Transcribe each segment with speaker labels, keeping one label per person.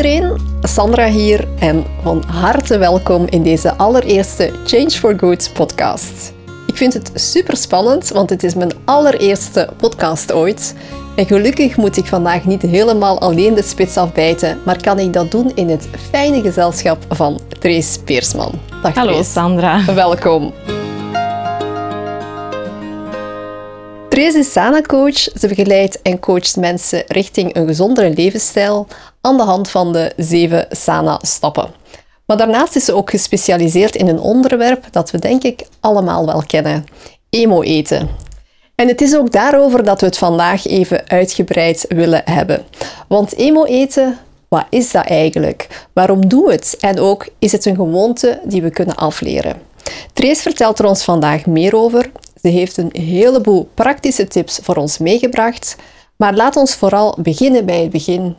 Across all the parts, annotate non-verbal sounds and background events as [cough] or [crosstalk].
Speaker 1: Iedereen, Sandra hier en van harte welkom in deze allereerste Change for Good podcast. Ik vind het super spannend, want het is mijn allereerste podcast ooit. En gelukkig moet ik vandaag niet helemaal alleen de spits afbijten, maar kan ik dat doen in het fijne gezelschap van Trace Peersman.
Speaker 2: Dag Hallo
Speaker 1: Trace.
Speaker 2: Sandra.
Speaker 1: Welkom. Trace is Sana-coach. Ze begeleidt en coacht mensen richting een gezondere levensstijl aan de hand van de zeven Sana-stappen. Maar daarnaast is ze ook gespecialiseerd in een onderwerp dat we denk ik allemaal wel kennen. Emo-eten. En het is ook daarover dat we het vandaag even uitgebreid willen hebben. Want emo-eten, wat is dat eigenlijk? Waarom doen we het? En ook, is het een gewoonte die we kunnen afleren? Trace vertelt er ons vandaag meer over. Ze heeft een heleboel praktische tips voor ons meegebracht. Maar laat ons vooral beginnen bij het begin.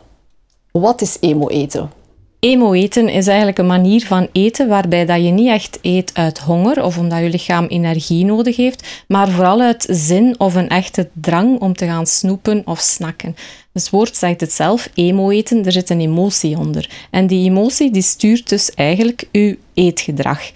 Speaker 1: Wat is emo-eten?
Speaker 2: Emo-eten is eigenlijk een manier van eten waarbij dat je niet echt eet uit honger of omdat je lichaam energie nodig heeft, maar vooral uit zin of een echte drang om te gaan snoepen of snakken. Dus het woord zegt het zelf, emo-eten, er zit een emotie onder. En die emotie die stuurt dus eigenlijk uw eetgedrag.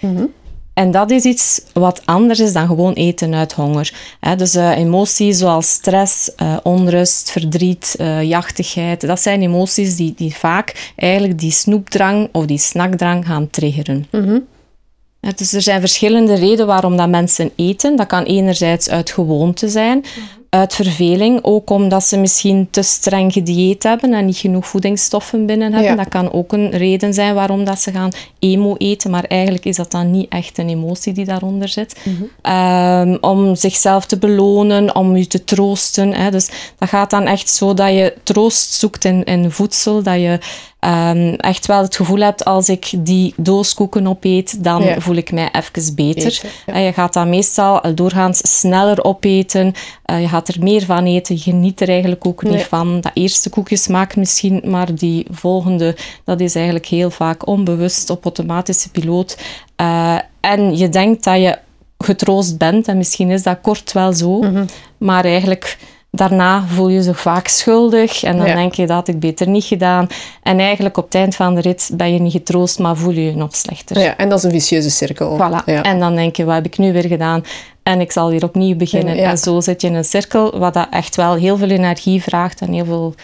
Speaker 2: En dat is iets wat anders is dan gewoon eten uit honger. dus uh, emoties zoals stress, uh, onrust, verdriet, uh, jachtigheid, dat zijn emoties die, die vaak eigenlijk die snoepdrang of die snackdrang gaan triggeren. Dus er zijn verschillende redenen waarom dat mensen eten. Dat kan enerzijds uit gewoonte zijn, uit verveling, ook omdat ze misschien te streng gedieet hebben en niet genoeg voedingsstoffen binnen hebben.
Speaker 1: Ja.
Speaker 2: Dat kan ook een reden zijn waarom dat ze gaan emo eten, maar eigenlijk is dat dan niet echt een emotie die daaronder zit. Ehm, om zichzelf te belonen, om je te troosten. Hè. Dus dat gaat dan echt zo dat je troost zoekt in, in voedsel, dat je um, echt wel het gevoel hebt als ik die doos koeken opeet, dan
Speaker 1: Ja.
Speaker 2: voel ik mij even beter.
Speaker 1: Beter, ja.
Speaker 2: En je gaat dat meestal doorgaans sneller opeten. Je gaat er meer van eten. Je geniet er eigenlijk ook niet van. Dat eerste koekje smaakt misschien, maar die volgende, dat is eigenlijk heel vaak onbewust op automatische piloot. Eh, en je denkt dat je getroost bent, en misschien is dat kort wel zo,
Speaker 1: Mhm.
Speaker 2: maar eigenlijk daarna voel je je vaak schuldig en dan
Speaker 1: Ja.
Speaker 2: denk je dat had ik beter niet gedaan. En eigenlijk op het eind van de rit ben je niet getroost, maar voel je je nog slechter.
Speaker 1: Ja, en dat is een vicieuze cirkel.
Speaker 2: Voilà.
Speaker 1: Ja.
Speaker 2: En dan denk je, wat heb ik nu weer gedaan? En ik zal weer opnieuw beginnen.
Speaker 1: Ja.
Speaker 2: En zo zit je in een cirkel, wat dat echt wel heel veel energie vraagt en heel veel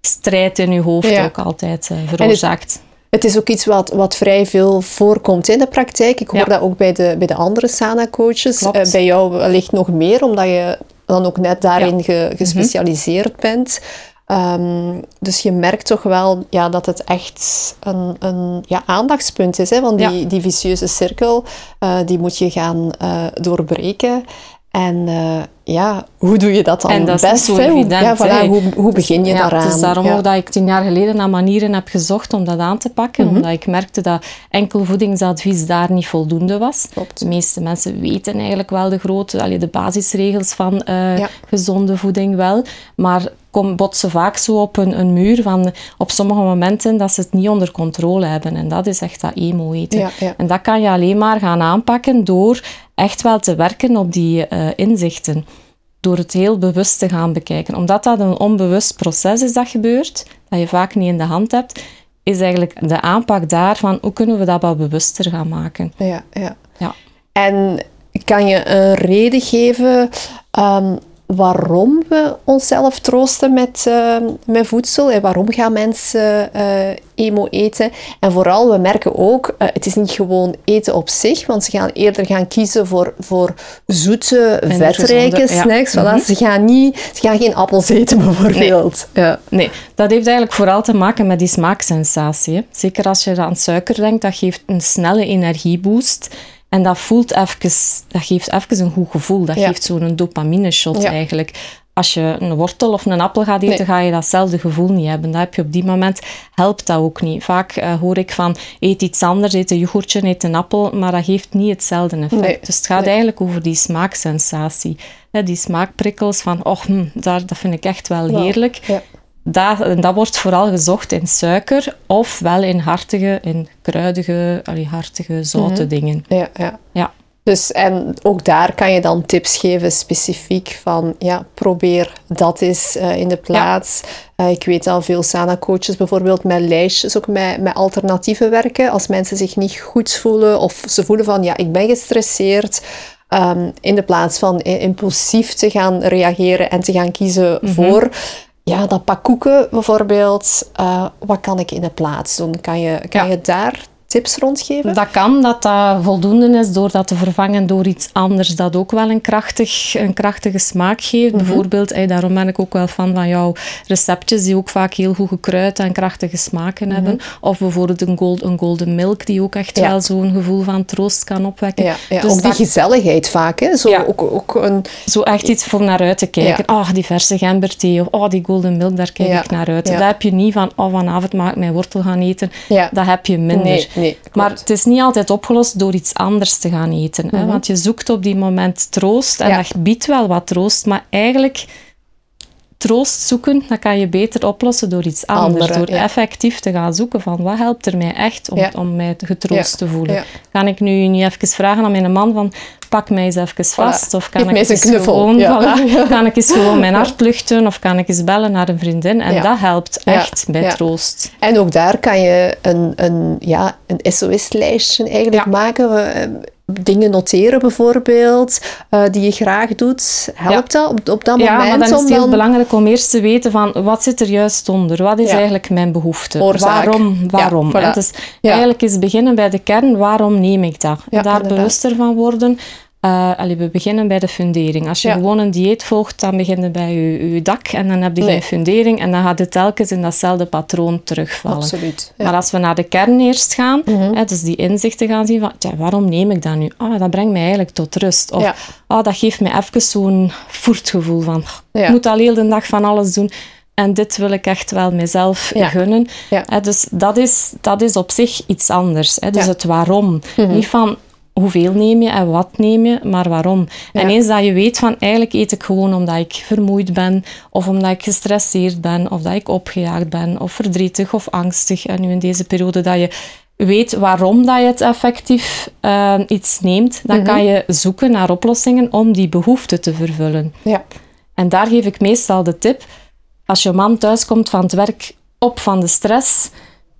Speaker 2: strijd in je hoofd ook altijd eh, veroorzaakt.
Speaker 1: Het is ook iets wat, wat vrij veel voorkomt in de praktijk. Ik hoor
Speaker 2: Ja.
Speaker 1: dat ook bij de, bij de andere Sana-coaches. Eh, bij jou wellicht nog meer, omdat je dan ook net daarin
Speaker 2: Ja.
Speaker 1: ge- gespecialiseerd bent. Ehm, dus je merkt toch wel ja, dat het echt een, een ja, aandachtspunt is. Hè? Want die,
Speaker 2: Ja.
Speaker 1: die vicieuze cirkel, eh, die moet je gaan eh, doorbreken. En eh, ja, hoe doe je dat dan
Speaker 2: En dat is
Speaker 1: best?
Speaker 2: zo
Speaker 1: hè? Hoe-
Speaker 2: evident,
Speaker 1: ja, voilà, hoe, hoe begin je
Speaker 2: ja,
Speaker 1: daaraan?
Speaker 2: Het is daarom
Speaker 1: Ja.
Speaker 2: ook dat ik tien jaar geleden naar manieren heb gezocht om dat aan te pakken.
Speaker 1: Mhm.
Speaker 2: Omdat ik merkte dat enkel voedingsadvies daar niet voldoende was.
Speaker 1: Klopt.
Speaker 2: De meeste mensen weten eigenlijk wel de grote, allee, de basisregels van eh,
Speaker 1: Ja.
Speaker 2: gezonde voeding wel. Maar kom, botsen vaak zo op een, een muur van op sommige momenten dat ze het niet onder controle hebben. En dat is echt dat emo-eten.
Speaker 1: Ja, ja.
Speaker 2: En dat kan je alleen maar gaan aanpakken door echt wel te werken op die eh, inzichten. Door het heel bewust te gaan bekijken. Omdat dat een onbewust proces is dat gebeurt, dat je vaak niet in de hand hebt, is eigenlijk de aanpak daarvan, hoe kunnen we dat wat bewuster gaan maken?
Speaker 1: Ja, ja.
Speaker 2: Ja.
Speaker 1: En kan je een reden geven ehm, waarom we onszelf troosten met, ehm, met voedsel en waarom gaan mensen eh, emo eten? En vooral, we merken ook, eh, het is niet gewoon eten op zich, want ze gaan eerder gaan kiezen voor, voor zoete,
Speaker 2: En
Speaker 1: vetrijke
Speaker 2: gezonde, ja.
Speaker 1: snacks.
Speaker 2: Mhm.
Speaker 1: Voilà. ze, gaan niet, ze gaan geen appels eten, [laughs] bijvoorbeeld. Ja.
Speaker 2: Nee, dat heeft eigenlijk vooral te maken met die smaaksensatie. hè. Zeker als je aan suiker denkt, dat geeft een snelle energieboost. En dat, voelt even, dat geeft even een goed gevoel. Dat
Speaker 1: Ja.
Speaker 2: geeft zo'n dopamine-shot
Speaker 1: Ja.
Speaker 2: eigenlijk. Als je een wortel of een appel gaat eten,
Speaker 1: Nee.
Speaker 2: ga je datzelfde gevoel niet hebben. Dat heb je op die moment, helpt dat ook niet. Vaak eh, hoor ik van, eet iets anders, eet een yoghurtje, eet een appel, maar dat geeft niet hetzelfde effect.
Speaker 1: Nee.
Speaker 2: Dus het gaat
Speaker 1: Nee.
Speaker 2: eigenlijk over die smaaksensatie. Die smaakprikkels van, oh, hm, daar, dat vind ik echt wel heerlijk.
Speaker 1: Ja.
Speaker 2: Dat, en dat wordt vooral gezocht in suiker of wel in hartige, in kruidige, allee, hartige, zoute dingen.
Speaker 1: Ja, ja.
Speaker 2: Ja.
Speaker 1: Dus, en ook daar kan je dan tips geven specifiek van, ja, probeer dat eens uh, in de plaats. Uh, ik weet al veel Sana-coaches bijvoorbeeld met lijstjes ook met, met alternatieven werken. Als mensen zich niet goed voelen of ze voelen van, ja, ik ben gestresseerd. Um, in de plaats van impulsief te gaan reageren en te gaan kiezen mm -hmm. voor ja, dat pak koeken bijvoorbeeld, uh, wat kan ik in de plaats doen? Kan je, kan ja. je daar tips rondgeven?
Speaker 2: Dat kan, dat dat voldoende is door dat te vervangen door iets anders dat ook wel een, krachtig, een krachtige smaak geeft.
Speaker 1: Mhm.
Speaker 2: Bijvoorbeeld, hey, daarom ben ik ook wel fan van jouw receptjes die ook vaak heel goed gekruid en krachtige smaken
Speaker 1: Mhm.
Speaker 2: hebben. Of bijvoorbeeld een, gold, een golden milk die ook echt
Speaker 1: Ja.
Speaker 2: wel zo'n gevoel van troost kan opwekken.
Speaker 1: Ja, ja.
Speaker 2: Dus
Speaker 1: ook die gezelligheid vaak. Hè? Zo
Speaker 2: Ja.
Speaker 1: ook, ook een,
Speaker 2: Zo echt iets voor naar uit te kijken.
Speaker 1: Ja.
Speaker 2: Oh, die verse gemberthee. Of oh, die golden milk, daar kijk ik naar uit. Dat heb je niet van, oh, vanavond mag ik mijn wortel gaan eten.
Speaker 1: ja.
Speaker 2: Dat heb je minder.
Speaker 1: Nee, nee.
Speaker 2: Maar het is niet altijd opgelost door iets anders te gaan eten. Hè? Want je zoekt op die moment troost en
Speaker 1: Mhm. Ja.
Speaker 2: dat biedt wel wat troost, maar eigenlijk troost zoeken, dat kan je beter oplossen door iets anders.
Speaker 1: Andere,
Speaker 2: door
Speaker 1: ja.
Speaker 2: effectief te gaan zoeken van wat helpt er mij echt om,
Speaker 1: Ja.
Speaker 2: om mij getroost
Speaker 1: Ja.
Speaker 2: te voelen. Kan ik nu niet even vragen aan mijn man van pak mij eens even vast of kan
Speaker 1: Geef
Speaker 2: ik
Speaker 1: eens een
Speaker 2: eens
Speaker 1: knuffel.
Speaker 2: gewoon
Speaker 1: Ja.
Speaker 2: voilà, [laughs] kan ik eens gewoon mijn hart luchten of kan ik eens bellen naar een vriendin en
Speaker 1: Ja.
Speaker 2: dat helpt echt bij troost.
Speaker 1: En ook daar kan je een, een, ja, een SOS-lijstje eigenlijk maken. Dingen noteren bijvoorbeeld, eh, die je graag doet. Helpt dat op, op dat
Speaker 2: Ja,
Speaker 1: moment?
Speaker 2: maar dan is het heel
Speaker 1: dan...
Speaker 2: belangrijk om eerst te weten van wat zit er juist onder? Wat is
Speaker 1: Ja.
Speaker 2: eigenlijk mijn behoefte?
Speaker 1: Oorzaak.
Speaker 2: Waarom? waarom
Speaker 1: Ja, voilà.
Speaker 2: Dus
Speaker 1: Ja.
Speaker 2: eigenlijk is beginnen bij de kern, waarom neem ik dat?
Speaker 1: Ja,
Speaker 2: Daar bewuster van worden. Eh, allee, we beginnen bij de fundering. Als je
Speaker 1: Ja.
Speaker 2: gewoon een dieet volgt, dan begin je bij je, je dak en dan heb je
Speaker 1: Nee.
Speaker 2: geen fundering en dan gaat het telkens in datzelfde patroon terugvallen.
Speaker 1: Absoluut. Ja.
Speaker 2: Maar als we naar de kern eerst gaan,
Speaker 1: Mhm.
Speaker 2: hè, dus die inzichten gaan zien van, waarom neem ik dat nu? Ah, dat brengt mij eigenlijk tot rust. Of
Speaker 1: Ja.
Speaker 2: ah, dat geeft me even zo'n voertgevoel van, ik moet al heel de dag van alles doen. En dit wil ik echt wel mezelf
Speaker 1: Ja.
Speaker 2: gunnen.
Speaker 1: Ja.
Speaker 2: Dus dat is, dat is op zich iets anders. Hè. Dus
Speaker 1: Ja.
Speaker 2: het waarom.
Speaker 1: Mhm.
Speaker 2: Niet van hoeveel neem je en wat neem je, maar waarom. En eens dat je weet van eigenlijk eet ik gewoon omdat ik vermoeid ben, of omdat ik gestresseerd ben, of dat ik opgejaagd ben, of verdrietig of angstig. En nu in deze periode dat je weet waarom dat je het effectief eh, iets neemt, dan
Speaker 1: Mhm.
Speaker 2: kan je zoeken naar oplossingen om die behoefte te vervullen.
Speaker 1: Ja.
Speaker 2: En daar geef ik meestal de tip. Als je man thuiskomt van het werk op van de stress,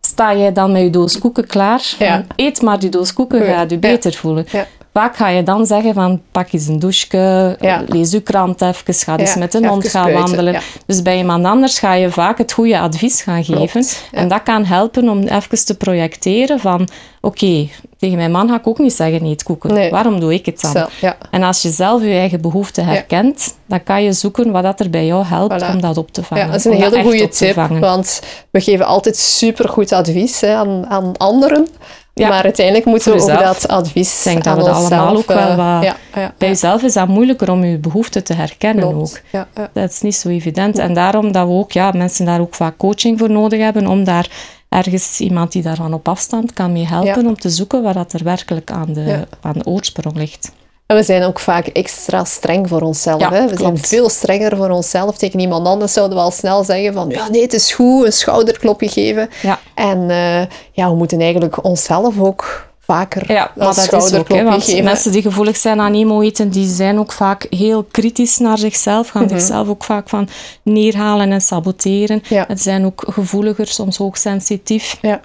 Speaker 2: sta jij dan met je doos koeken klaar.
Speaker 1: Ja.
Speaker 2: Eet maar die doos koeken, gaat je beter voelen. Vaak ga je dan zeggen van pak eens een douche,
Speaker 1: Ja.
Speaker 2: lees je krant even, ga eens
Speaker 1: Ja,
Speaker 2: met de
Speaker 1: even
Speaker 2: hond gaan
Speaker 1: spuiten,
Speaker 2: wandelen.
Speaker 1: ja.
Speaker 2: Dus bij iemand anders ga je vaak het goede advies gaan geven.
Speaker 1: Klopt.
Speaker 2: En dat kan helpen om even te projecteren van oké, tegen mijn man ga ik ook niet zeggen eet koeken.
Speaker 1: Nee.
Speaker 2: Waarom doe ik het dan?
Speaker 1: Ja.
Speaker 2: En als je zelf je eigen behoeften herkent, dan kan je zoeken wat dat er bij jou helpt
Speaker 1: Voilà.
Speaker 2: om dat op te vangen.
Speaker 1: Ja, dat is een hele goede tip, want we geven altijd supergoed advies hè, aan, aan anderen.
Speaker 2: Ja.
Speaker 1: Maar uiteindelijk moeten we ook dat advies
Speaker 2: Ik denk dat we dat
Speaker 1: onszelf,
Speaker 2: allemaal ook wel
Speaker 1: eh,
Speaker 2: wat-
Speaker 1: ja, ja,
Speaker 2: Bij
Speaker 1: ja,
Speaker 2: jezelf is dat moeilijker om je behoeften te herkennen ook.
Speaker 1: klopt. Ja, ja.
Speaker 2: Dat is niet zo evident. En daarom dat we ook, ja, mensen daar ook vaak coaching voor nodig hebben, om daar ergens iemand die daarvan op afstand kan mee helpen
Speaker 1: Ja.
Speaker 2: om te zoeken wat dat er werkelijk aan de,
Speaker 1: Ja.
Speaker 2: aan de oorsprong ligt.
Speaker 1: En we zijn ook vaak extra streng voor onszelf.
Speaker 2: Ja,
Speaker 1: hè? We zijn veel strenger voor onszelf. Tegen iemand anders zouden we al snel zeggen van ja, nee, het is goed, een schouderklopje geven.
Speaker 2: Ja.
Speaker 1: En eh, ja, we moeten eigenlijk onszelf ook vaker
Speaker 2: Ja, maar dat is ook,
Speaker 1: schouderklopje
Speaker 2: hè, want
Speaker 1: geven.
Speaker 2: mensen die gevoelig zijn aan emo-eten, die zijn ook vaak heel kritisch naar zichzelf, gaan
Speaker 1: Mhm.
Speaker 2: zichzelf ook vaak van neerhalen en saboteren.
Speaker 1: Ja.
Speaker 2: Het zijn ook gevoeliger, soms hoogsensitief.
Speaker 1: Ja,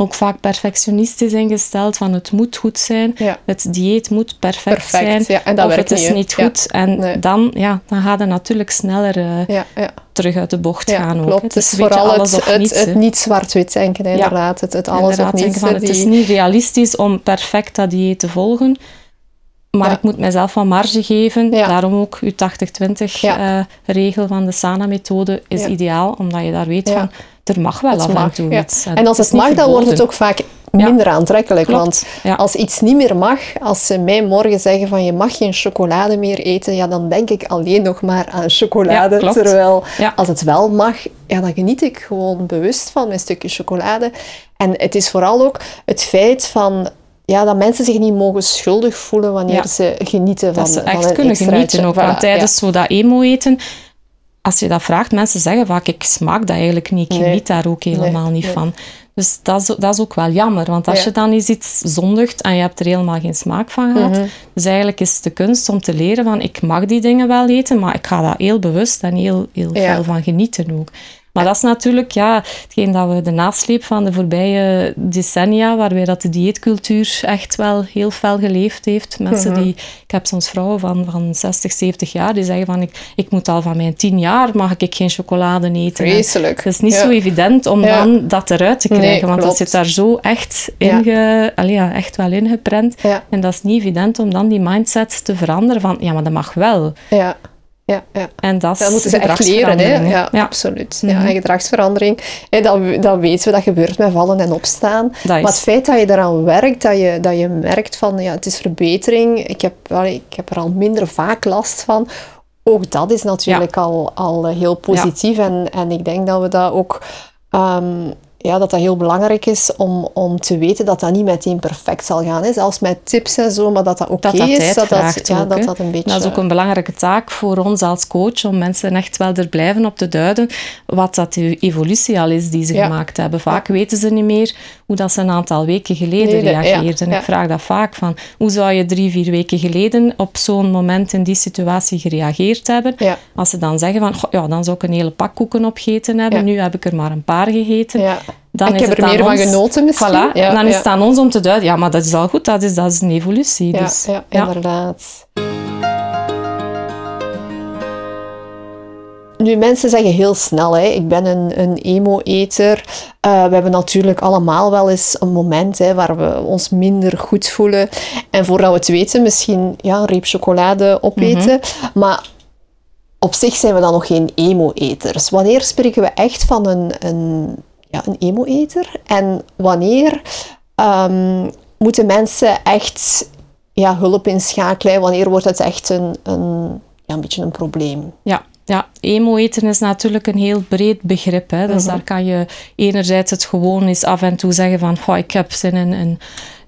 Speaker 2: Ook vaak perfectionistisch ingesteld, van het moet goed zijn.
Speaker 1: ja.
Speaker 2: Het dieet moet perfect,
Speaker 1: Perfect,
Speaker 2: zijn.
Speaker 1: ja, en dat
Speaker 2: of
Speaker 1: werkt
Speaker 2: het is
Speaker 1: niet, Ja.
Speaker 2: goed. En
Speaker 1: Nee.
Speaker 2: dan, ja, dan gaat het natuurlijk sneller eh, terug uit de bocht gaan. Ook.
Speaker 1: klopt.
Speaker 2: Het
Speaker 1: Het
Speaker 2: is
Speaker 1: vooral
Speaker 2: alles
Speaker 1: het,
Speaker 2: of
Speaker 1: het,
Speaker 2: niets.
Speaker 1: het
Speaker 2: hè.
Speaker 1: niet zwart-wit denken, inderdaad. Het, het alles
Speaker 2: Inderdaad,
Speaker 1: of niets.
Speaker 2: van, Het is niet realistisch om perfect dat dieet te volgen. Maar
Speaker 1: Ja.
Speaker 2: ik moet mezelf wat marge geven.
Speaker 1: Ja.
Speaker 2: Daarom ook uw 80-20
Speaker 1: Ja.
Speaker 2: eh, regel van de SANA-methode is ideaal. Omdat je daar weet van, er mag wel
Speaker 1: Het
Speaker 2: af en
Speaker 1: mag,
Speaker 2: toe
Speaker 1: ja.
Speaker 2: iets.
Speaker 1: En als het mag, dan wordt het ook vaak
Speaker 2: Ja.
Speaker 1: minder aantrekkelijk.
Speaker 2: Klopt,
Speaker 1: Want
Speaker 2: ja.
Speaker 1: als iets niet meer mag, als ze mij morgen zeggen van je mag geen chocolade meer eten, ja, dan denk ik alleen nog maar aan chocolade.
Speaker 2: Ja.
Speaker 1: Terwijl als het wel mag, ja, dan geniet ik gewoon bewust van mijn stukje chocolade. En het is vooral ook het feit van... Ja, dat mensen zich niet mogen schuldig voelen wanneer
Speaker 2: Ja.
Speaker 1: ze genieten van,
Speaker 2: dat ze echt kunnen
Speaker 1: extraatje.
Speaker 2: genieten ook. Want tijdens
Speaker 1: ja.
Speaker 2: zo dat emo-eten als je dat vraagt, mensen zeggen vaak, ik smaak dat eigenlijk niet, ik geniet daar ook helemaal niet van. Dus dat is, dat is ook wel jammer, want als je dan eens iets zondigt en je hebt er helemaal geen smaak van gehad, mm dus eigenlijk is het de kunst om te leren van, ik mag die dingen wel eten, maar ik ga daar heel bewust en heel, heel veel van genieten ook. Maar dat is natuurlijk ja, hetgeen dat we de nasleep van de voorbije decennia, waarbij dat de dieetcultuur echt wel heel fel geleefd heeft. Mensen mhm. die, ik heb soms vrouwen van, van 60, 70 jaar die zeggen van ik, ik moet al van mijn 10 jaar mag ik geen chocolade eten.
Speaker 1: Vreselijk.
Speaker 2: Het is niet zo evident om dan dat eruit te krijgen, want dat zit daar zo echt, inge, ja. ja, echt wel ingeprent. En dat is niet evident om dan die mindset te veranderen van ja, maar dat mag wel.
Speaker 1: Ja ja, ja.
Speaker 2: En dat,
Speaker 1: dat moeten ze echt leren, hè? Ja, absoluut. Ja, mhm. en gedragsverandering, hè, dat, dat weten we, dat gebeurt met vallen en opstaan. Maar het feit dat je eraan werkt, dat je, dat je merkt van, ja, het is verbetering, ik heb, ik heb er al minder vaak last van, ook dat is natuurlijk al, al heel positief. En, en ik denk dat we dat ook um, ja, dat dat heel belangrijk is om, om te weten dat dat niet meteen perfect zal gaan. Hè. Zelfs met tips en zo, maar dat dat oké is. Dat dat, ja, dat dat een beetje...
Speaker 2: Dat is ook een belangrijke taak voor ons als coach, om mensen echt wel er blijven op te duiden wat dat de evolutie al is die ze gemaakt hebben. Vaak weten ze niet meer hoe dat ze een aantal weken geleden reageerden. Ik vraag dat vaak van, hoe zou je drie, vier weken geleden op zo'n moment in die situatie gereageerd hebben? Als ze dan zeggen van, ja, dan zou ik een hele pak koeken opgegeten hebben, nu heb ik er maar een paar gegeten.
Speaker 1: Dan ik heb er meer van genoten misschien.
Speaker 2: Voilà, ja, dan is het aan ons om te duiden, ja, maar dat is al goed, dat is, dat is een evolutie.
Speaker 1: Ja,
Speaker 2: dus,
Speaker 1: ja, inderdaad. Nu, mensen zeggen heel snel, hè, ik ben een, een emo-eter. Uh, we hebben natuurlijk allemaal wel eens een moment hè, waar we ons minder goed voelen. En voordat we het weten, misschien ja, een reep chocolade opeten. Mhm. Maar op zich zijn we dan nog geen emo-eters. Wanneer spreken we echt van een, een ja, een emo-eter? En wanneer um, moeten mensen echt ja, hulp inschakelen? Wanneer wordt het echt een, een, ja, een beetje een probleem?
Speaker 2: Ja, ja, emo-eten is natuurlijk een heel breed begrip. Hè. Dus mhm. daar kan je enerzijds het gewoon eens af en toe zeggen van oh, ik heb zin in, in,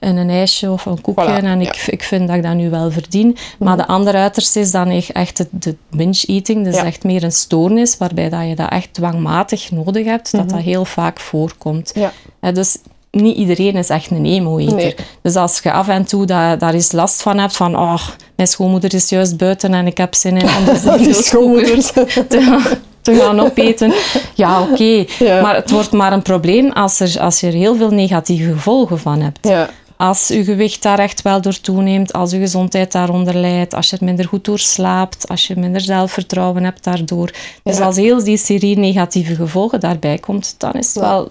Speaker 2: in een ijsje of een koekje en ik, ik vind dat ik dat nu wel verdien. Maar de andere uiterste is dan echt het, de binge-eating. Dus echt meer een stoornis waarbij dat je dat echt dwangmatig nodig hebt. Dat mhm. dat heel vaak voorkomt. Ja. dus niet iedereen is echt een emo-eter. Dus als je af en toe dat, daar eens last van hebt, van oh, mijn schoonmoeder is juist buiten en ik heb zin in om [laughs]
Speaker 1: die schoonmoeders [laughs]
Speaker 2: te, te gaan opeten. Ja, oké. Maar het wordt maar een probleem als, er, als je er heel veel negatieve gevolgen van hebt. Ja. Als je gewicht daar echt wel door toeneemt, als je gezondheid daaronder leidt, als je er minder goed door slaapt, als je minder zelfvertrouwen hebt daardoor. Dus als heel die serie negatieve gevolgen daarbij komt, dan is het wel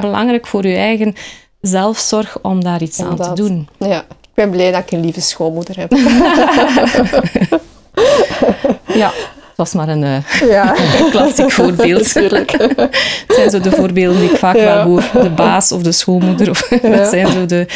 Speaker 2: belangrijk voor je eigen zelfzorg om daar iets aan te doen.
Speaker 1: Ja, ik ben blij dat ik een lieve schoonmoeder heb. [laughs]
Speaker 2: ja, dat was maar een, uh, ja. klassiek voorbeeld. [laughs] Natuurlijk. het zijn zo de voorbeelden die ik vaak wel hoor. De baas of de schoonmoeder. Of, dat [laughs] zijn zo de...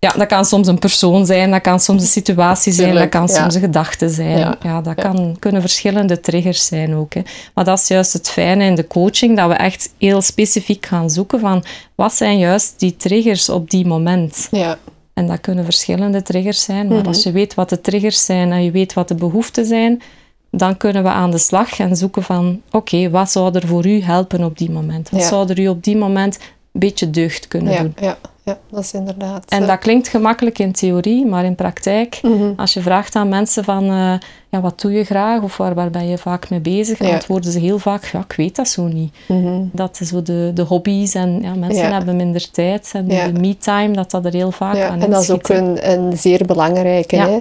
Speaker 2: Ja, dat kan soms een persoon zijn, dat kan soms een situatie zijn, dat kan soms een gedachte zijn. Ja, dat Kan, kunnen verschillende triggers zijn ook. Hè. Maar dat is juist het fijne in de coaching, dat we echt heel specifiek gaan zoeken van wat zijn juist die triggers op die moment. Ja. En dat kunnen verschillende triggers zijn, maar als mhm. je weet wat de triggers zijn en je weet wat de behoeften zijn, dan kunnen we aan de slag en zoeken van oké, wat zou er voor u helpen op die moment? Wat zou er u op die moment beetje deugd kunnen doen?
Speaker 1: Ja ja, dat is inderdaad.
Speaker 2: En dat klinkt gemakkelijk in theorie, maar in praktijk, mhm. als je vraagt aan mensen van uh, ja, wat doe je graag of waar, waar ben je vaak mee bezig, ja. antwoorden ze heel vaak, ja, ik weet dat zo niet. Mhm. Dat is zo de, de hobby's en ja, mensen hebben minder tijd en de me-time, dat dat er heel vaak aan is.
Speaker 1: En dat is ook een, een zeer belangrijke. Hè?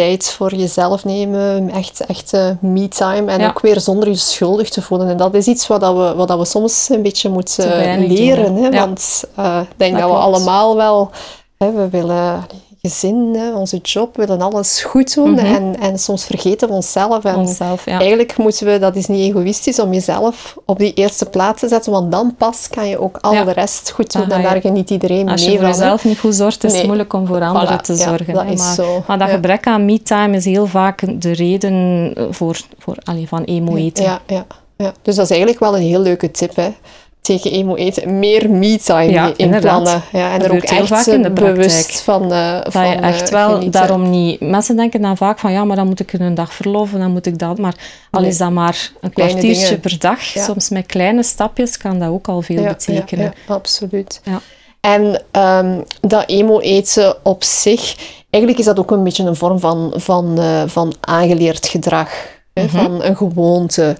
Speaker 1: Tijd voor jezelf nemen, echt, echt me-time en ook weer zonder je schuldig te voelen. En dat is iets wat, dat we, wat dat we soms een beetje moeten leren. Hè? Want uh, ik denk dat, dat we allemaal wel, hè, we willen gezin, onze job, willen alles goed doen mhm. en, en soms vergeten we onszelf. En onszelf, ja. Eigenlijk moeten we, dat is niet egoïstisch, om jezelf op die eerste plaats te zetten, want dan pas kan je ook al de rest goed doen en daar geniet iedereen mee
Speaker 2: Als je voor jezelf niet goed zorgt, is het moeilijk om voor anderen te zorgen.
Speaker 1: Dat
Speaker 2: maar,
Speaker 1: zo.
Speaker 2: maar dat gebrek aan me-time is heel vaak de reden voor, voor allee, van emo eten.
Speaker 1: Ja, ja, ja. Dus dat is eigenlijk wel een heel leuke tip, hè tegen emo eten meer me-time
Speaker 2: Ja,
Speaker 1: in
Speaker 2: inderdaad.
Speaker 1: plannen. Ja, en
Speaker 2: Dat
Speaker 1: er ook echt
Speaker 2: vaak in de
Speaker 1: bewust van,
Speaker 2: Dat
Speaker 1: van
Speaker 2: je echt
Speaker 1: eh,
Speaker 2: wel
Speaker 1: genieten.
Speaker 2: daarom niet... Mensen denken dan vaak van ja, maar dan moet ik een dag verloven, dan moet ik dat. Maar al
Speaker 1: Nee.
Speaker 2: is dat maar een
Speaker 1: Kleine
Speaker 2: kwartiertje
Speaker 1: dingen.
Speaker 2: per dag,
Speaker 1: Ja.
Speaker 2: soms met kleine stapjes, kan dat ook al veel
Speaker 1: Ja,
Speaker 2: betekenen.
Speaker 1: Ja, absoluut.
Speaker 2: Ja.
Speaker 1: En ehm, dat emo-eten op zich, eigenlijk is dat ook een beetje een vorm van, van, eh, van aangeleerd gedrag.
Speaker 2: Mhm.
Speaker 1: Van een gewoonte.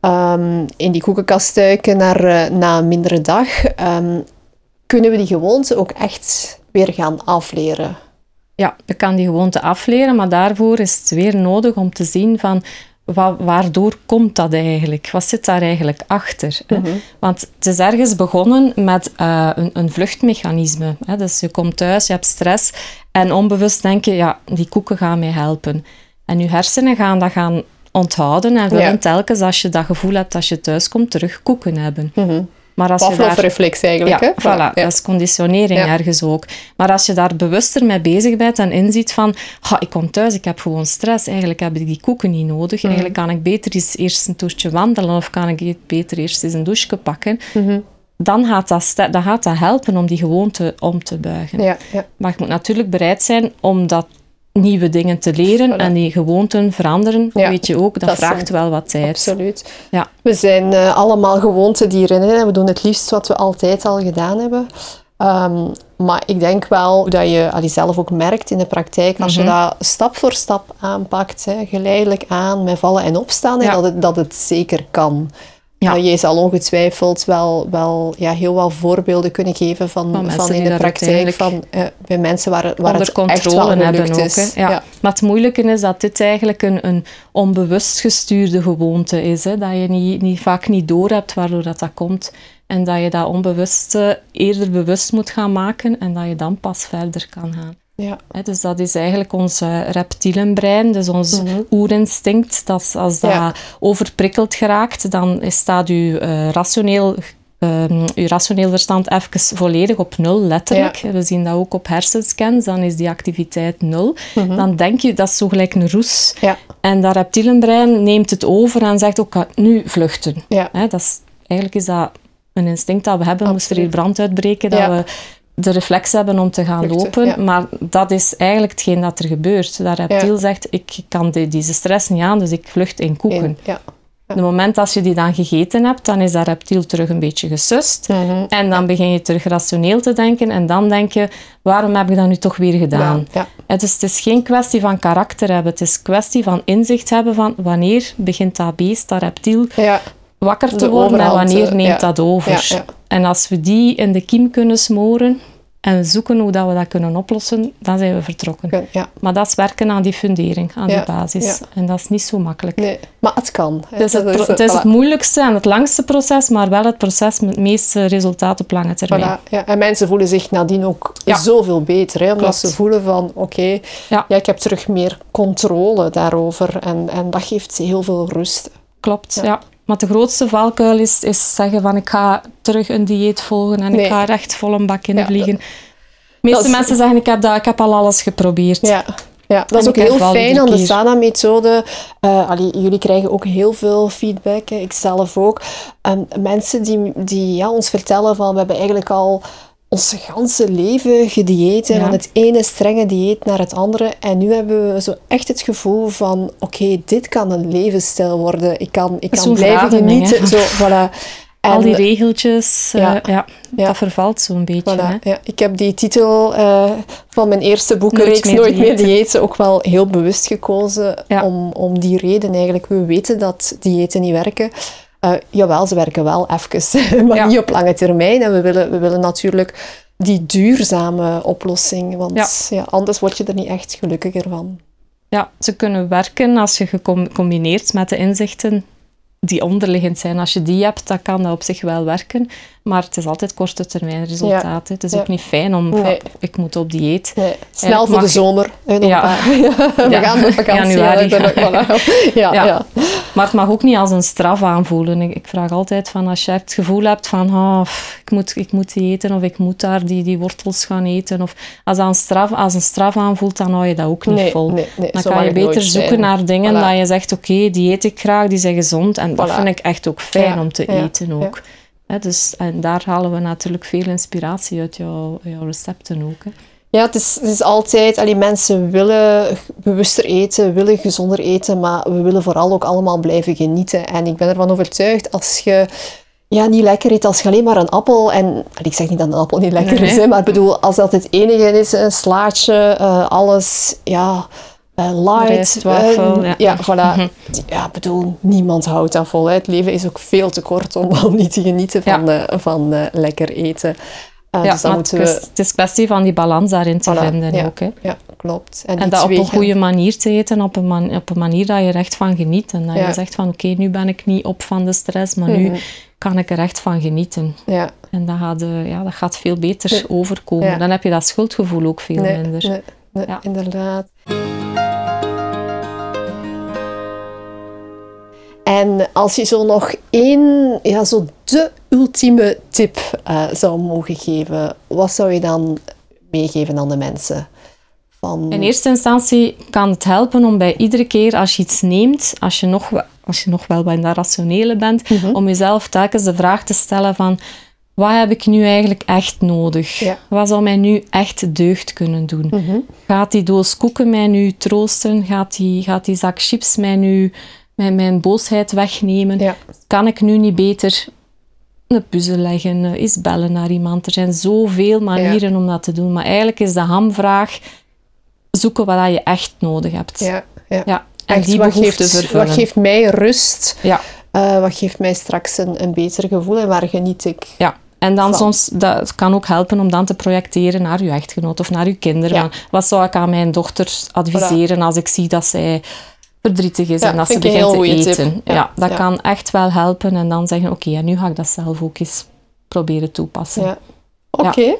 Speaker 1: Ehm, in die koekenkast duiken naar, eh, na een mindere dag. ehm, kunnen we die gewoonte ook echt weer gaan afleren?
Speaker 2: Ja, je kan die gewoonte afleren, maar daarvoor is het weer nodig om te zien van wa- waardoor komt dat eigenlijk? Wat zit daar eigenlijk achter? hè? Want het is ergens begonnen met eh, een, een vluchtmechanisme. Hè? Dus je komt thuis, je hebt stress en onbewust denk je, ja, die koeken gaan mij helpen. En je hersenen gaan dat gaan onthouden en willen
Speaker 1: Ja.
Speaker 2: telkens als je dat gevoel hebt als je thuis komt, terug koeken hebben. Maar als daar...
Speaker 1: Pavlov-reflex eigenlijk.
Speaker 2: Ja,
Speaker 1: hè?
Speaker 2: voilà.
Speaker 1: Ja.
Speaker 2: Dat is conditionering
Speaker 1: Ja.
Speaker 2: ergens ook. Maar als je daar bewuster mee bezig bent en inziet van "Ha, ik kom thuis, ik heb gewoon stress, eigenlijk heb ik die koeken niet nodig.
Speaker 1: Mhm.
Speaker 2: Eigenlijk kan ik beter eens eerst een toertje wandelen of kan ik beter eerst eens een douche pakken.
Speaker 1: Mhm.
Speaker 2: Dan gaat, dat dan gaat dat helpen om die gewoonte om te buigen.
Speaker 1: Ja, ja.
Speaker 2: Maar je moet natuurlijk bereid zijn om dat nieuwe dingen te leren
Speaker 1: Voilà.
Speaker 2: en die gewoonten veranderen.
Speaker 1: Ja,
Speaker 2: weet je ook, dat,
Speaker 1: dat
Speaker 2: vraagt
Speaker 1: zijn-
Speaker 2: wel wat tijd.
Speaker 1: Absoluut.
Speaker 2: Ja.
Speaker 1: We zijn eh, allemaal gewoontedieren. Hè? We doen het liefst wat we altijd al gedaan hebben. Ehm, maar ik denk wel dat je allee, zelf ook merkt in de praktijk, als
Speaker 2: Mhm.
Speaker 1: je dat stap voor stap aanpakt, hè, geleidelijk aan, met vallen en opstaan,
Speaker 2: Ja.
Speaker 1: dat, het, dat het zeker kan.
Speaker 2: Ja.
Speaker 1: Uh, je zal ongetwijfeld wel, wel ja, heel wat voorbeelden kunnen geven van,
Speaker 2: Van
Speaker 1: in de praktijk, van, eh, bij mensen waar, waar het echt wel
Speaker 2: hebben ook.
Speaker 1: is.
Speaker 2: Hè. Ja. Maar het moeilijke is dat dit eigenlijk een, een onbewust gestuurde gewoonte is. Hè. Dat je niet, niet, vaak niet doorhebt waardoor dat, dat komt. En dat je dat onbewuste eerder bewust moet gaan maken en dat je dan pas verder kan gaan.
Speaker 1: Ja.
Speaker 2: Dus dat is eigenlijk ons eh, reptielenbrein, dus ons oerinstinct. Dat als dat
Speaker 1: Mhm. Ja.
Speaker 2: overprikkeld geraakt, dan staat uw eh, rationeel ehm, uw rationeel verstand even volledig op nul, letterlijk. We zien dat ook op hersenscans, dan is die activiteit nul. Dan denk je, dat is zo gelijk een roes.
Speaker 1: Ja.
Speaker 2: En dat reptielenbrein neemt het over en zegt ook, nu vluchten.
Speaker 1: Ja.
Speaker 2: Dat is, eigenlijk is dat een instinct dat we hebben. Moest er hier brand uitbreken, dat we de reflex hebben om te gaan lopen.
Speaker 1: ja.
Speaker 2: Maar dat is eigenlijk hetgeen dat er gebeurt. Dat reptiel zegt, ik kan de- deze stress niet aan, dus ik vlucht in koeken.
Speaker 1: In- ja.
Speaker 2: Op het moment als je die dan gegeten hebt, dan is dat reptiel terug een beetje gesust.
Speaker 1: Mhm.
Speaker 2: En dan begin je terug rationeel te denken. En dan denk je, waarom heb ik dat nu toch weer gedaan?
Speaker 1: Ja,
Speaker 2: is, het is geen kwestie van karakter hebben. Het is kwestie van inzicht hebben van wanneer begint dat beest, dat reptiel,
Speaker 1: Ja.
Speaker 2: Wakker te
Speaker 1: De
Speaker 2: worden en wanneer
Speaker 1: eh,
Speaker 2: neemt dat over. En als we die in de kiem kunnen smoren en zoeken hoe dat we dat kunnen oplossen, dan zijn we vertrokken.
Speaker 1: Ja.
Speaker 2: Maar dat is werken aan die fundering, aan
Speaker 1: Ja,
Speaker 2: die basis.
Speaker 1: ja.
Speaker 2: En dat is niet zo makkelijk.
Speaker 1: Nee, maar het kan. hè.
Speaker 2: Het is het, is moeilijkste en het langste proces, maar wel het proces met het meeste resultaat op lange termijn.
Speaker 1: Voilà, ja. En mensen voelen zich nadien ook zoveel beter. Hè, omdat
Speaker 2: Klopt.
Speaker 1: ze voelen van, oké,
Speaker 2: Ja.
Speaker 1: ja. ik heb terug meer controle daarover. En, en dat geeft ze heel veel rust.
Speaker 2: Klopt, ja. Maar de grootste valkuil is, is zeggen van ik ga terug een dieet volgen en ik ga er echt vol een bak in
Speaker 1: Ja,
Speaker 2: vliegen. De meeste
Speaker 1: is-
Speaker 2: mensen zeggen ik heb, dat, ik heb al alles geprobeerd.
Speaker 1: Ja. Ja, dat
Speaker 2: En
Speaker 1: is ook heel fijn aan de. SANA-methode. Eh, jullie krijgen ook heel veel feedback, hè, ik zelf ook. En mensen die, die ja, ons vertellen van we hebben eigenlijk al ons ganse leven gedieet,
Speaker 2: Ja.
Speaker 1: van het ene strenge dieet naar het andere. En nu hebben we zo echt het gevoel van oké, dit kan een levensstijl worden. Ik kan, ik kan blijven genieten.
Speaker 2: hè.
Speaker 1: Zo, voilà.
Speaker 2: Al
Speaker 1: En-
Speaker 2: die regeltjes, eh, ja.
Speaker 1: Ja. Ja.
Speaker 2: dat vervalt zo'n beetje.
Speaker 1: Voilà,
Speaker 2: Hè?
Speaker 1: ja. Ik heb die titel eh, van mijn eerste boekenreeks
Speaker 2: Nooit
Speaker 1: Nooit
Speaker 2: meer
Speaker 1: meer,
Speaker 2: diëten.
Speaker 1: diëten ook wel heel bewust gekozen om, om die reden eigenlijk. We weten dat diëten niet werken. Eh, jawel, ze werken wel even, [laughs] maar
Speaker 2: Ja.
Speaker 1: niet op lange termijn. En we willen, we willen natuurlijk die duurzame oplossing, want ja. anders word je er niet echt gelukkiger van.
Speaker 2: Ja, ze kunnen werken als je gecombineerd met de inzichten die onderliggend zijn. Als je die hebt, dan kan dat op zich wel werken. Maar het is altijd korte termijn resultaat. Het is
Speaker 1: Ja.
Speaker 2: ook niet fijn om,
Speaker 1: Nee.
Speaker 2: ik moet op dieet.
Speaker 1: Nee, snel voor de zomer. hè, [laughs]
Speaker 2: Ja.
Speaker 1: We gaan op vakantie.
Speaker 2: Januari.
Speaker 1: ja, dan- voilà. ja,
Speaker 2: Ja.
Speaker 1: ja.
Speaker 2: Maar het mag ook niet als een straf aanvoelen. Ik, ik vraag altijd van als je het gevoel hebt van oh, ik, moet, ik moet die eten of ik moet daar die, die wortels gaan eten. Of als dat een straf, als een straf aanvoelt, dan hou je dat ook niet
Speaker 1: Nee,
Speaker 2: vol. dan kan je beter zoeken
Speaker 1: zijn.
Speaker 2: naar dingen
Speaker 1: Voilà.
Speaker 2: dat je zegt oké, die eet ik graag, die zijn gezond. En dat vind ik echt ook fijn om te eten ook. Dus, en daar halen we natuurlijk veel inspiratie uit jouw, jouw recepten ook.
Speaker 1: Ja, het is, het is altijd, allee, mensen willen bewuster eten, willen gezonder eten, maar we willen vooral ook allemaal blijven genieten. En ik ben ervan overtuigd, als je ja, niet lekker eet, als je alleen maar een appel, en ik zeg niet dat een appel niet lekker is, hè, maar ik bedoel, als dat het enige is, een slaatje, uh, alles, ja, uh, light.
Speaker 2: Wafel, ja.
Speaker 1: ja, [laughs] voilà. Ja, bedoel, niemand houdt dat vol. Hè. Het leven is ook veel te kort om al niet te genieten van, ja. van lekker eten.
Speaker 2: Uh, ja, dus dan moeten we... het is kwestie van die balans daarin te vinden
Speaker 1: ja,
Speaker 2: ook. Hè.
Speaker 1: Ja, klopt.
Speaker 2: En, en dat op een goede manier te eten, op een, man, op een manier dat je er echt van geniet. En dat je zegt van oké, nu ben ik niet op van de stress, maar nu mhm. kan ik er echt van genieten.
Speaker 1: Ja.
Speaker 2: En dat gaat, uh, ja, dat gaat veel beter overkomen. Dan heb je dat schuldgevoel ook veel
Speaker 1: nee,
Speaker 2: minder.
Speaker 1: Nee, inderdaad. En als je zo nog één, ja, zo de ultieme tip uh, zou mogen geven, wat zou je dan meegeven aan de mensen? Van...
Speaker 2: In eerste instantie kan het helpen om bij iedere keer als je iets neemt, als je nog, als je nog wel bij dat rationele bent, mm -hmm. om jezelf telkens de vraag te stellen van wat heb ik nu eigenlijk echt nodig?
Speaker 1: Ja.
Speaker 2: Wat zou mij nu echt deugd kunnen doen?
Speaker 1: Mm -hmm.
Speaker 2: Gaat die doos koeken mij nu troosten? Gaat die, gaat die zak chips mij nu mijn, mijn boosheid wegnemen?
Speaker 1: Ja.
Speaker 2: Kan ik nu niet beter een puzzel leggen, eens bellen naar iemand? Er zijn zoveel manieren
Speaker 1: Ja.
Speaker 2: om dat te doen. Maar eigenlijk is de hamvraag zoeken wat je echt nodig hebt.
Speaker 1: Ja, ja.
Speaker 2: Ja, En
Speaker 1: Echt,
Speaker 2: die
Speaker 1: wat
Speaker 2: behoefte
Speaker 1: geeft,
Speaker 2: vervullen.
Speaker 1: wat geeft mij rust?
Speaker 2: Ja.
Speaker 1: Uh, wat geeft mij straks een, een beter gevoel en waar geniet ik?
Speaker 2: Ja. En dan
Speaker 1: Van.
Speaker 2: soms, dat kan ook helpen om dan te projecteren naar je echtgenoot of naar je kinderen.
Speaker 1: Ja.
Speaker 2: Wat zou ik aan mijn dochter adviseren als ik zie dat zij verdrietig is
Speaker 1: Ja,
Speaker 2: en dat ze begint te eten.
Speaker 1: tip.
Speaker 2: Ja,
Speaker 1: Ja,
Speaker 2: dat kan echt wel helpen. En dan zeggen, oké, en nu ga ik dat zelf ook eens proberen toepassen.
Speaker 1: Ja. Oké.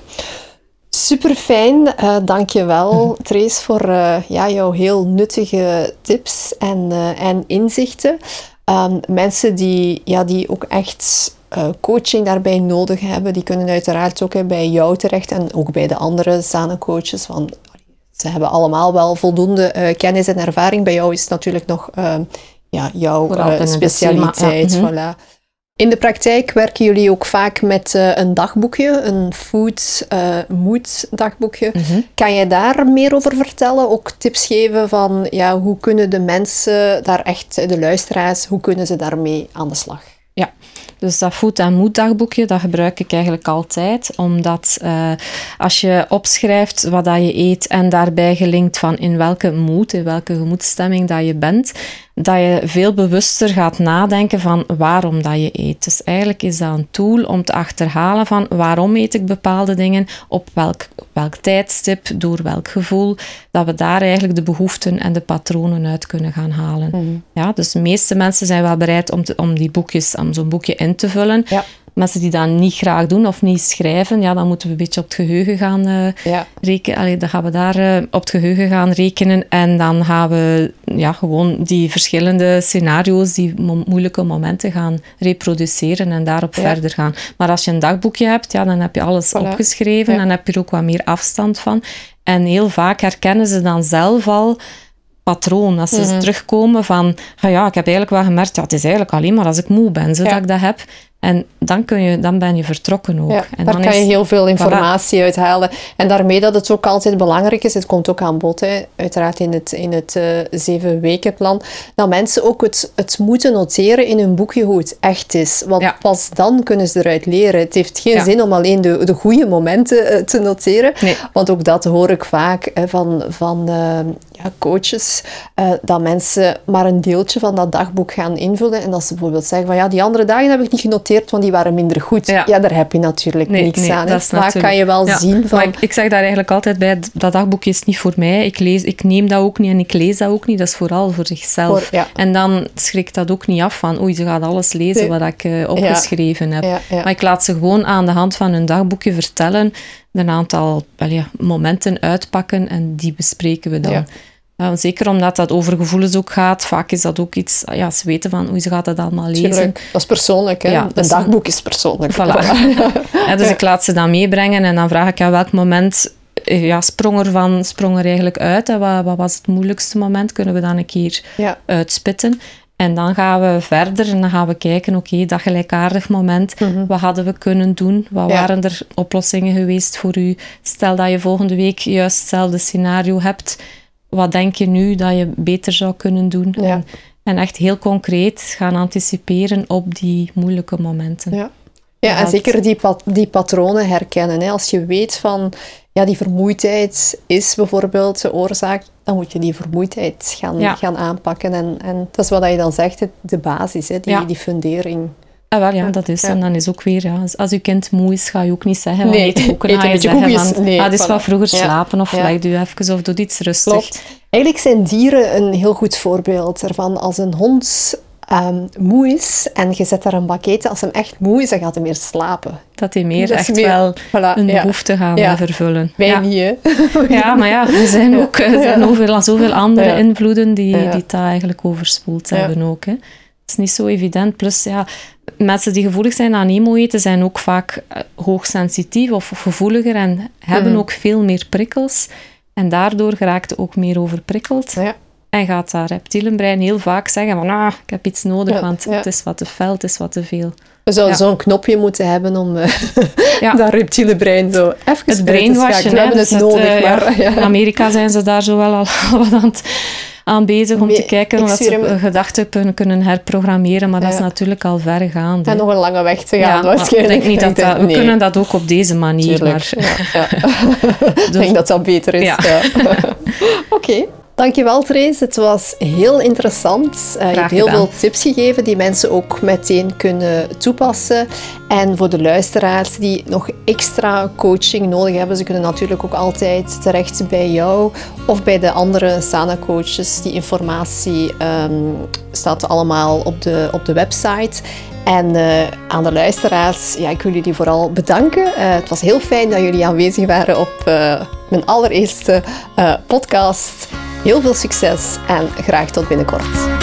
Speaker 1: Super fijn. Uh, Dank je wel, [laughs] Trace, voor uh, ja, jouw heel nuttige tips en, uh, en inzichten. Um, mensen die, ja, die ook echt coaching daarbij nodig hebben, die kunnen uiteraard ook bij jou terecht en ook bij de andere Sana-coaches. Want ze hebben allemaal wel voldoende uh, kennis en ervaring. Bij jou is het natuurlijk nog uh, ja, jouw uh, specialiteit.
Speaker 2: Ja.
Speaker 1: Voilà. In de praktijk werken jullie ook vaak met uh, een dagboekje, een food uh, mood dagboekje.
Speaker 2: Mm -hmm.
Speaker 1: Kan je daar meer over vertellen? Ook tips geven van ja, hoe kunnen de mensen daar echt, de luisteraars, hoe kunnen ze daarmee aan de slag?
Speaker 2: Ja, dus dat food en mood dagboekje, dat gebruik ik eigenlijk altijd, omdat uh, als je opschrijft wat dat je eet en daarbij gelinkt van in welke mood, in welke gemoedstemming dat je bent, dat je veel bewuster gaat nadenken van waarom dat je eet. Dus eigenlijk is dat een tool om te achterhalen van waarom eet ik bepaalde dingen, op welk, welk tijdstip, door welk gevoel, dat we daar eigenlijk de behoeften en de patronen uit kunnen gaan halen.
Speaker 1: Mm.
Speaker 2: Ja, dus de meeste mensen zijn wel bereid om, te, om die boekjes, om zo'n boekje in te vullen.
Speaker 1: Ja.
Speaker 2: Mensen die dat niet graag doen of niet schrijven, ja, dan moeten we een beetje op het geheugen gaan uh,
Speaker 1: ja.
Speaker 2: rekenen. Allee, dan gaan we daar uh, op het geheugen gaan rekenen en dan gaan we ja, gewoon die verschillende scenario's, die mo moeilijke momenten gaan reproduceren en daarop
Speaker 1: ja.
Speaker 2: verder gaan. Maar als je een dagboekje hebt, ja, dan heb je alles
Speaker 1: voilà.
Speaker 2: opgeschreven
Speaker 1: ja.
Speaker 2: en heb je er ook wat meer afstand van. En heel vaak herkennen ze dan zelf al patroon. Als ze
Speaker 1: mm -hmm.
Speaker 2: terugkomen van, ah ja, ik heb eigenlijk wel gemerkt, ja, het is eigenlijk alleen maar als ik moe ben, zodat
Speaker 1: ja.
Speaker 2: ik dat heb. En dan, kun je, dan ben je vertrokken ook.
Speaker 1: Ja,
Speaker 2: en
Speaker 1: daar
Speaker 2: dan
Speaker 1: kan
Speaker 2: is,
Speaker 1: je heel veel informatie
Speaker 2: voilà.
Speaker 1: uithalen. En daarmee dat het ook altijd belangrijk is, het komt ook aan bod, hè, uiteraard in het, in het uh, zeven weken plan, dat mensen ook het, het moeten noteren in hun boekje hoe het echt is. Want
Speaker 2: ja.
Speaker 1: pas dan kunnen ze eruit leren. Het heeft geen
Speaker 2: ja.
Speaker 1: zin om alleen de, de goede momenten uh, te noteren.
Speaker 2: Nee.
Speaker 1: Want ook dat hoor ik vaak hè, van, van uh, ja, coaches, eh, dat mensen maar een deeltje van dat dagboek gaan invullen. En dat ze bijvoorbeeld zeggen van ja, die andere dagen heb ik niet genoteerd, want die waren minder goed.
Speaker 2: Ja,
Speaker 1: ja daar heb je natuurlijk
Speaker 2: nee,
Speaker 1: niks
Speaker 2: nee,
Speaker 1: aan.
Speaker 2: Dat natuurlijk...
Speaker 1: kan je wel
Speaker 2: ja,
Speaker 1: zien van...
Speaker 2: Maar ik, ik, zeg daar eigenlijk altijd bij, dat dagboekje is niet voor mij. Ik, lees, ik neem dat ook niet en ik lees dat ook niet. Dat is vooral voor zichzelf.
Speaker 1: Voor, ja.
Speaker 2: En dan schrikt dat ook niet af van oei, ze gaat alles lezen wat ik uh, opgeschreven heb. Maar ik laat ze gewoon aan de hand van hun dagboekje vertellen, een aantal momenten uitpakken en die bespreken we dan. Ja, zeker omdat dat over gevoelens ook gaat. Vaak is dat ook iets, ja, ze weten van hoe ze gaat dat allemaal lezen.
Speaker 1: Tuurlijk. Dat is persoonlijk, hè?
Speaker 2: Ja,
Speaker 1: een dagboek is persoonlijk.
Speaker 2: Voilà. [laughs] ja, dus ik laat ze dat meebrengen en dan vraag ik aan welk moment ja, sprong, er van, sprong er eigenlijk uit. En wat, wat was het moeilijkste moment? Kunnen we dan een keer
Speaker 1: ja.
Speaker 2: uitspitten? En dan gaan we verder en dan gaan we kijken, oké, dat gelijkaardig moment,
Speaker 1: Mhm.
Speaker 2: wat hadden we kunnen doen? Wat
Speaker 1: Ja.
Speaker 2: waren er oplossingen geweest voor u? Stel dat je volgende week juist hetzelfde scenario hebt, wat denk je nu dat je beter zou kunnen doen?
Speaker 1: Ja.
Speaker 2: En, en echt heel concreet gaan anticiperen op die moeilijke momenten.
Speaker 1: Ja. Ja, en zeker die, pat- die patronen herkennen. Hè. Als je weet van, ja, die vermoeidheid is bijvoorbeeld de oorzaak, dan moet je die vermoeidheid gaan,
Speaker 2: Ja.
Speaker 1: gaan aanpakken. En, en dat is wat je dan zegt, de basis, hè, die,
Speaker 2: Ja.
Speaker 1: die fundering.
Speaker 2: Ah, wel, ja, dat is.
Speaker 1: ja.
Speaker 2: En dan is ook weer, ja, als, uw kind moe is, ga je ook niet zeggen,
Speaker 1: Nee,
Speaker 2: nee, eet
Speaker 1: een
Speaker 2: je
Speaker 1: beetje
Speaker 2: zeggen
Speaker 1: koekjes.
Speaker 2: van,
Speaker 1: Nee,
Speaker 2: ah,
Speaker 1: voilà.
Speaker 2: wat vroeger
Speaker 1: Ja.
Speaker 2: slapen, of
Speaker 1: Ja.
Speaker 2: leg u even, of doe iets rustig.
Speaker 1: Klopt. Eigenlijk zijn dieren een heel goed voorbeeld ervan. Als een hond ehm, moe is en je zet daar een bakket, als hem echt moe is, dan gaat hij meer slapen.
Speaker 2: Dat die meer
Speaker 1: Dat
Speaker 2: echt
Speaker 1: meer-
Speaker 2: wel
Speaker 1: voilà,
Speaker 2: een behoefte gaan vervullen.
Speaker 1: Wij
Speaker 2: ja.
Speaker 1: niet, hè? [laughs]
Speaker 2: ja, maar ja, er zijn ook er zijn zoveel, zoveel andere invloeden die, die dat eigenlijk overspoeld hebben ook. Hè. Is niet zo evident. Plus, ja, mensen die gevoelig zijn aan emo eten, zijn ook vaak eh, hoogsensitief of gevoeliger en hebben
Speaker 1: Mhm.
Speaker 2: ook veel meer prikkels. En daardoor geraakt ook meer overprikkeld.
Speaker 1: Ja.
Speaker 2: En gaat dat reptielenbrein heel vaak zeggen van ah, ik heb iets nodig,
Speaker 1: Ja,
Speaker 2: want
Speaker 1: ja.
Speaker 2: het is wat te fel, het is wat te veel.
Speaker 1: We zouden
Speaker 2: Ja.
Speaker 1: zo'n knopje moeten hebben om eh, [laughs]
Speaker 2: Ja.
Speaker 1: dat reptiele brein zo even
Speaker 2: Het
Speaker 1: uit te schakelen. We hebben het
Speaker 2: dus
Speaker 1: nodig,
Speaker 2: eh,
Speaker 1: maar...
Speaker 2: In Amerika zijn ze daar zo wel al [laughs] wat aan, het- aan bezig om
Speaker 1: Nee,
Speaker 2: te kijken of ze gedachten kunnen, kunnen herprogrammeren, maar dat is natuurlijk al verregaande.
Speaker 1: En nog een lange weg te
Speaker 2: ja,
Speaker 1: gaan,
Speaker 2: ik
Speaker 1: waarschijnlijk.
Speaker 2: denk niet dat dat, we kunnen dat ook op deze manier,
Speaker 1: tuurlijk.
Speaker 2: maar
Speaker 1: Ja, ja. [laughs] Ik denk dat dat beter is.
Speaker 2: Ja.
Speaker 1: Ja. [laughs] Dankjewel, Therese. Het was heel interessant. Eh, je hebt heel veel tips gegeven die mensen ook meteen kunnen toepassen. En voor de luisteraars die nog extra coaching nodig hebben, ze kunnen natuurlijk ook altijd terecht bij jou of bij de andere Sana-coaches. Die informatie ehm, staat allemaal op de, op de website. En eh, aan de luisteraars, ja, ik wil jullie vooral bedanken. Eh, het was heel fijn dat jullie aanwezig waren op mijn allereerste podcast. Heel veel succes en graag tot binnenkort.